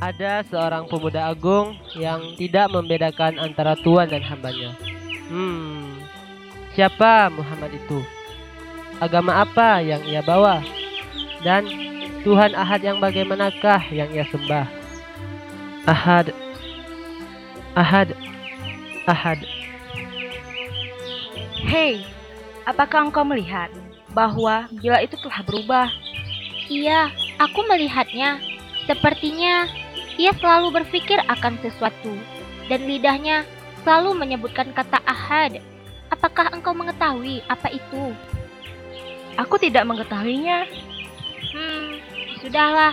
Ada seorang pemuda agung yang tidak membedakan antara Tuhan dan hambanya. Hmm, siapa Muhammad itu? Agama apa yang ia bawa? Dan Tuhan Ahad yang bagaimanakah yang ia sembah? Ahad, Ahad, Ahad. Hei, apakah engkau melihat bahwa bila itu telah berubah? Iya, aku melihatnya. Sepertinya ia selalu berpikir akan sesuatu dan lidahnya selalu menyebutkan kata ahad. Apakah engkau mengetahui apa itu? Aku tidak mengetahuinya. Hmm, sudahlah.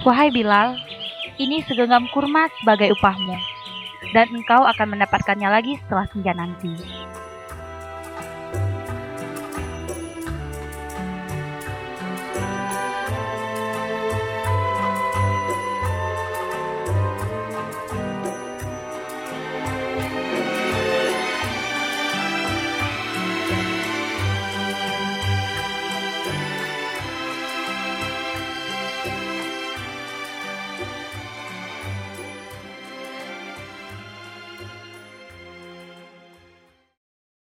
Wahai Bilal, ini segenggam kurma sebagai upahmu, dan engkau akan mendapatkannya lagi setelah senja nanti.